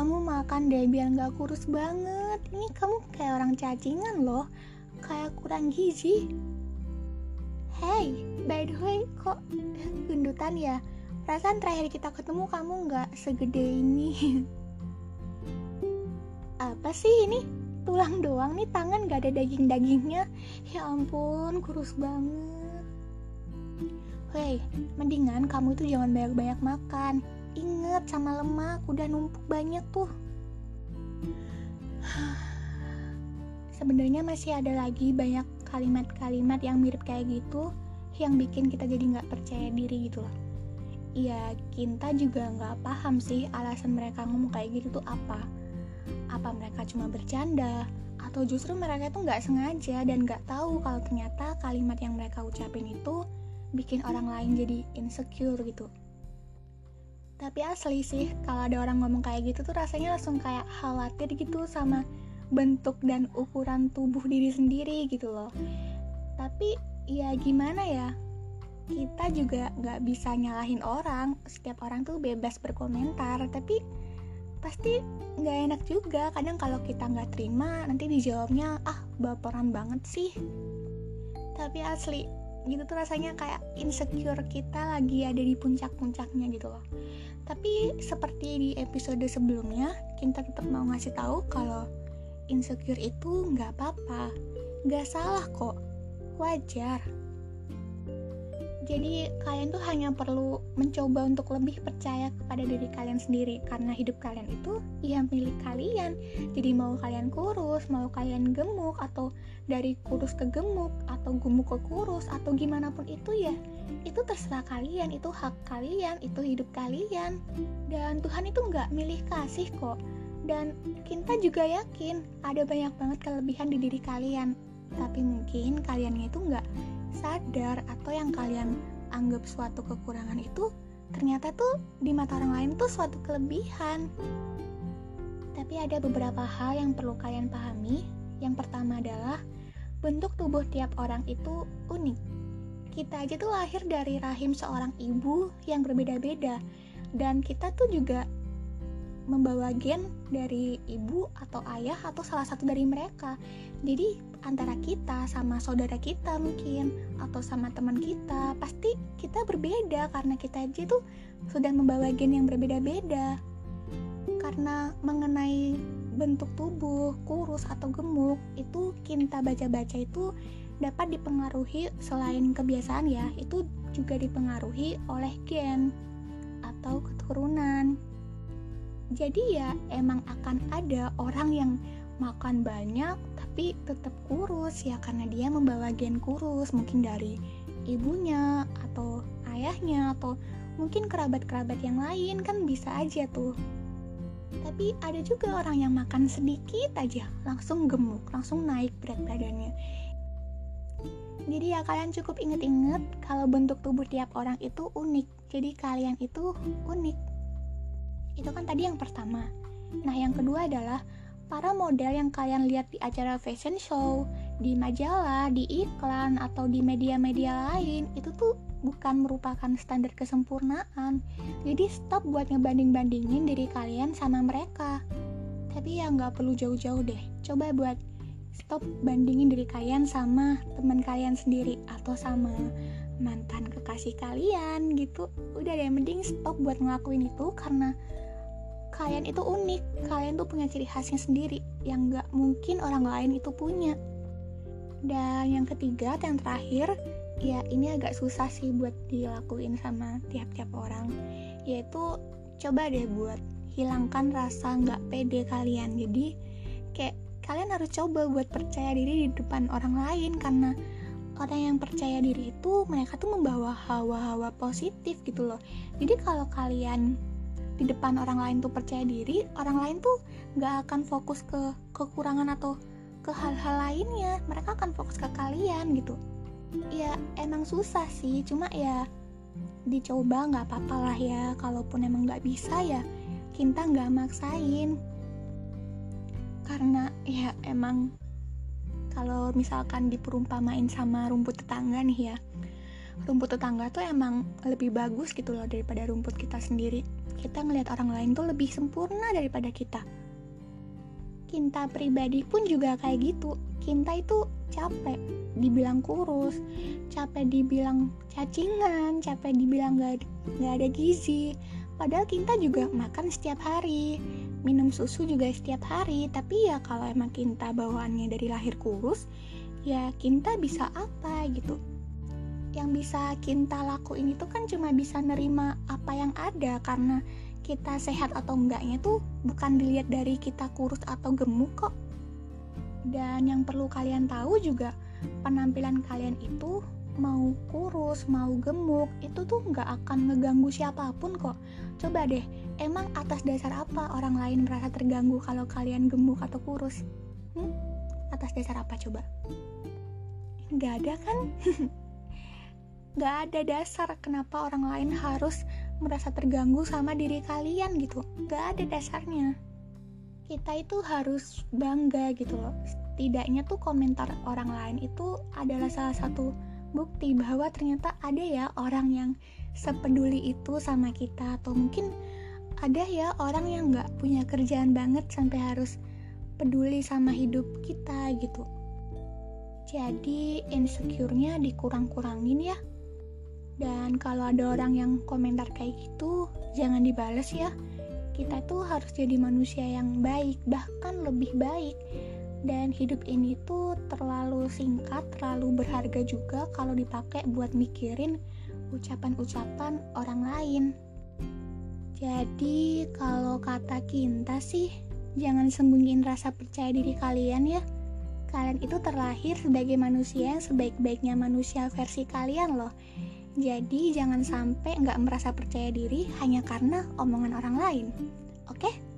kamu makan deh biar nggak kurus banget. Ini kamu kayak orang cacingan loh, kayak kurang gizi. Hey, by the way, kok gendutan ya? Perasaan terakhir kita ketemu kamu nggak segede ini. Apa sih ini? Tulang doang nih, tangan nggak ada daging-dagingnya. Ya ampun, kurus banget. Hei, mendingan kamu itu jangan banyak-banyak makan Ingat sama lemak udah numpuk banyak tuh. Sebenarnya masih ada lagi banyak kalimat-kalimat yang mirip kayak gitu yang bikin kita jadi nggak percaya diri gitu loh. Iya, kita juga nggak paham sih alasan mereka ngomong kayak gitu tuh apa. Apa mereka cuma bercanda, atau justru mereka tuh nggak sengaja dan nggak tahu kalau ternyata kalimat yang mereka ucapin itu bikin orang lain jadi insecure gitu tapi asli sih kalau ada orang ngomong kayak gitu tuh rasanya langsung kayak khawatir gitu sama bentuk dan ukuran tubuh diri sendiri gitu loh. Tapi ya gimana ya kita juga nggak bisa nyalahin orang. Setiap orang tuh bebas berkomentar tapi pasti nggak enak juga. Kadang kalau kita nggak terima nanti dijawabnya ah baperan banget sih. Tapi asli gitu tuh rasanya kayak insecure kita lagi ada di puncak-puncaknya gitu loh. Tapi seperti di episode sebelumnya kita tetap mau ngasih tahu kalau insecure itu nggak apa-apa. Nggak salah kok. Wajar jadi kalian tuh hanya perlu mencoba untuk lebih percaya kepada diri kalian sendiri karena hidup kalian itu ya milik kalian. Jadi mau kalian kurus, mau kalian gemuk atau dari kurus ke gemuk atau gemuk ke kurus atau gimana pun itu ya itu terserah kalian, itu hak kalian, itu hidup kalian. Dan Tuhan itu nggak milih kasih kok. Dan kita juga yakin ada banyak banget kelebihan di diri kalian. Tapi mungkin kaliannya itu nggak sadar atau yang kalian anggap suatu kekurangan itu ternyata tuh di mata orang lain tuh suatu kelebihan. Tapi ada beberapa hal yang perlu kalian pahami. Yang pertama adalah bentuk tubuh tiap orang itu unik. Kita aja tuh lahir dari rahim seorang ibu yang berbeda-beda dan kita tuh juga membawa gen dari ibu atau ayah atau salah satu dari mereka. Jadi antara kita sama saudara kita mungkin atau sama teman kita pasti kita berbeda karena kita aja tuh sudah membawa gen yang berbeda-beda. Karena mengenai bentuk tubuh, kurus atau gemuk itu kita baca-baca itu dapat dipengaruhi selain kebiasaan ya, itu juga dipengaruhi oleh gen atau keturunan jadi ya emang akan ada orang yang makan banyak tapi tetap kurus ya karena dia membawa gen kurus. Mungkin dari ibunya atau ayahnya atau mungkin kerabat-kerabat yang lain kan bisa aja tuh. Tapi ada juga orang yang makan sedikit aja langsung gemuk langsung naik berat badannya. Jadi ya kalian cukup inget-inget kalau bentuk tubuh tiap orang itu unik. Jadi kalian itu unik itu kan tadi yang pertama. Nah, yang kedua adalah para model yang kalian lihat di acara fashion show, di majalah, di iklan, atau di media-media lain, itu tuh bukan merupakan standar kesempurnaan. Jadi stop buat ngebanding-bandingin diri kalian sama mereka. Tapi ya nggak perlu jauh-jauh deh. Coba buat stop bandingin diri kalian sama teman kalian sendiri atau sama mantan kekasih kalian gitu. Udah deh, mending stop buat ngelakuin itu karena kalian itu unik. Kalian tuh punya ciri khasnya sendiri yang gak mungkin orang lain itu punya. Dan yang ketiga yang terakhir ya ini agak susah sih buat dilakuin sama tiap-tiap orang. Yaitu coba deh buat hilangkan rasa nggak pede kalian. Jadi kayak kalian harus coba buat percaya diri di depan orang lain. Karena orang yang percaya diri itu mereka tuh membawa hawa-hawa positif gitu loh. Jadi kalau kalian di depan orang lain tuh percaya diri orang lain tuh gak akan fokus ke kekurangan atau ke hal-hal lainnya. Mereka akan fokus ke kalian gitu. Ya emang susah sih. Cuma ya dicoba nggak apa-apa lah ya. Kalaupun emang nggak bisa ya kita nggak maksain. Karena ya emang kalau misalkan diperumpamain sama rumput tetangga nih ya rumput tetangga tuh emang lebih bagus gitu loh daripada rumput kita sendiri kita ngelihat orang lain tuh lebih sempurna daripada kita. Kinta pribadi pun juga kayak gitu. Kinta itu capek dibilang kurus, capek dibilang cacingan, capek dibilang gak, gak ada gizi. Padahal Kinta juga makan setiap hari, minum susu juga setiap hari. Tapi ya kalau emang Kinta bawaannya dari lahir kurus, ya Kinta bisa apa gitu yang bisa kita lakuin itu kan cuma bisa nerima apa yang ada karena kita sehat atau enggaknya tuh bukan dilihat dari kita kurus atau gemuk kok dan yang perlu kalian tahu juga penampilan kalian itu mau kurus, mau gemuk, itu tuh nggak akan ngeganggu siapa pun kok. Coba deh, emang atas dasar apa orang lain merasa terganggu kalau kalian gemuk atau kurus? Hmm? Atas dasar apa coba? Nggak ada kan? gak ada dasar kenapa orang lain harus merasa terganggu sama diri kalian gitu. Gak ada dasarnya. Kita itu harus bangga gitu loh. Setidaknya tuh komentar orang lain itu adalah salah satu bukti bahwa ternyata ada ya orang yang sepeduli itu sama kita. Atau mungkin ada ya orang yang gak punya kerjaan banget sampai harus peduli sama hidup kita gitu. Jadi insecure-nya dikurang-kurangin ya dan kalau ada orang yang komentar kayak gitu, jangan dibales ya. Kita tuh harus jadi manusia yang baik, bahkan lebih baik. Dan hidup ini tuh terlalu singkat, terlalu berharga juga kalau dipakai buat mikirin ucapan-ucapan orang lain. Jadi, kalau kata Kinta sih, jangan sembunyiin rasa percaya diri kalian ya. Kalian itu terlahir sebagai manusia yang sebaik-baiknya manusia versi kalian loh jadi jangan sampai nggak merasa percaya diri hanya karena omongan orang lain. Oke? Okay?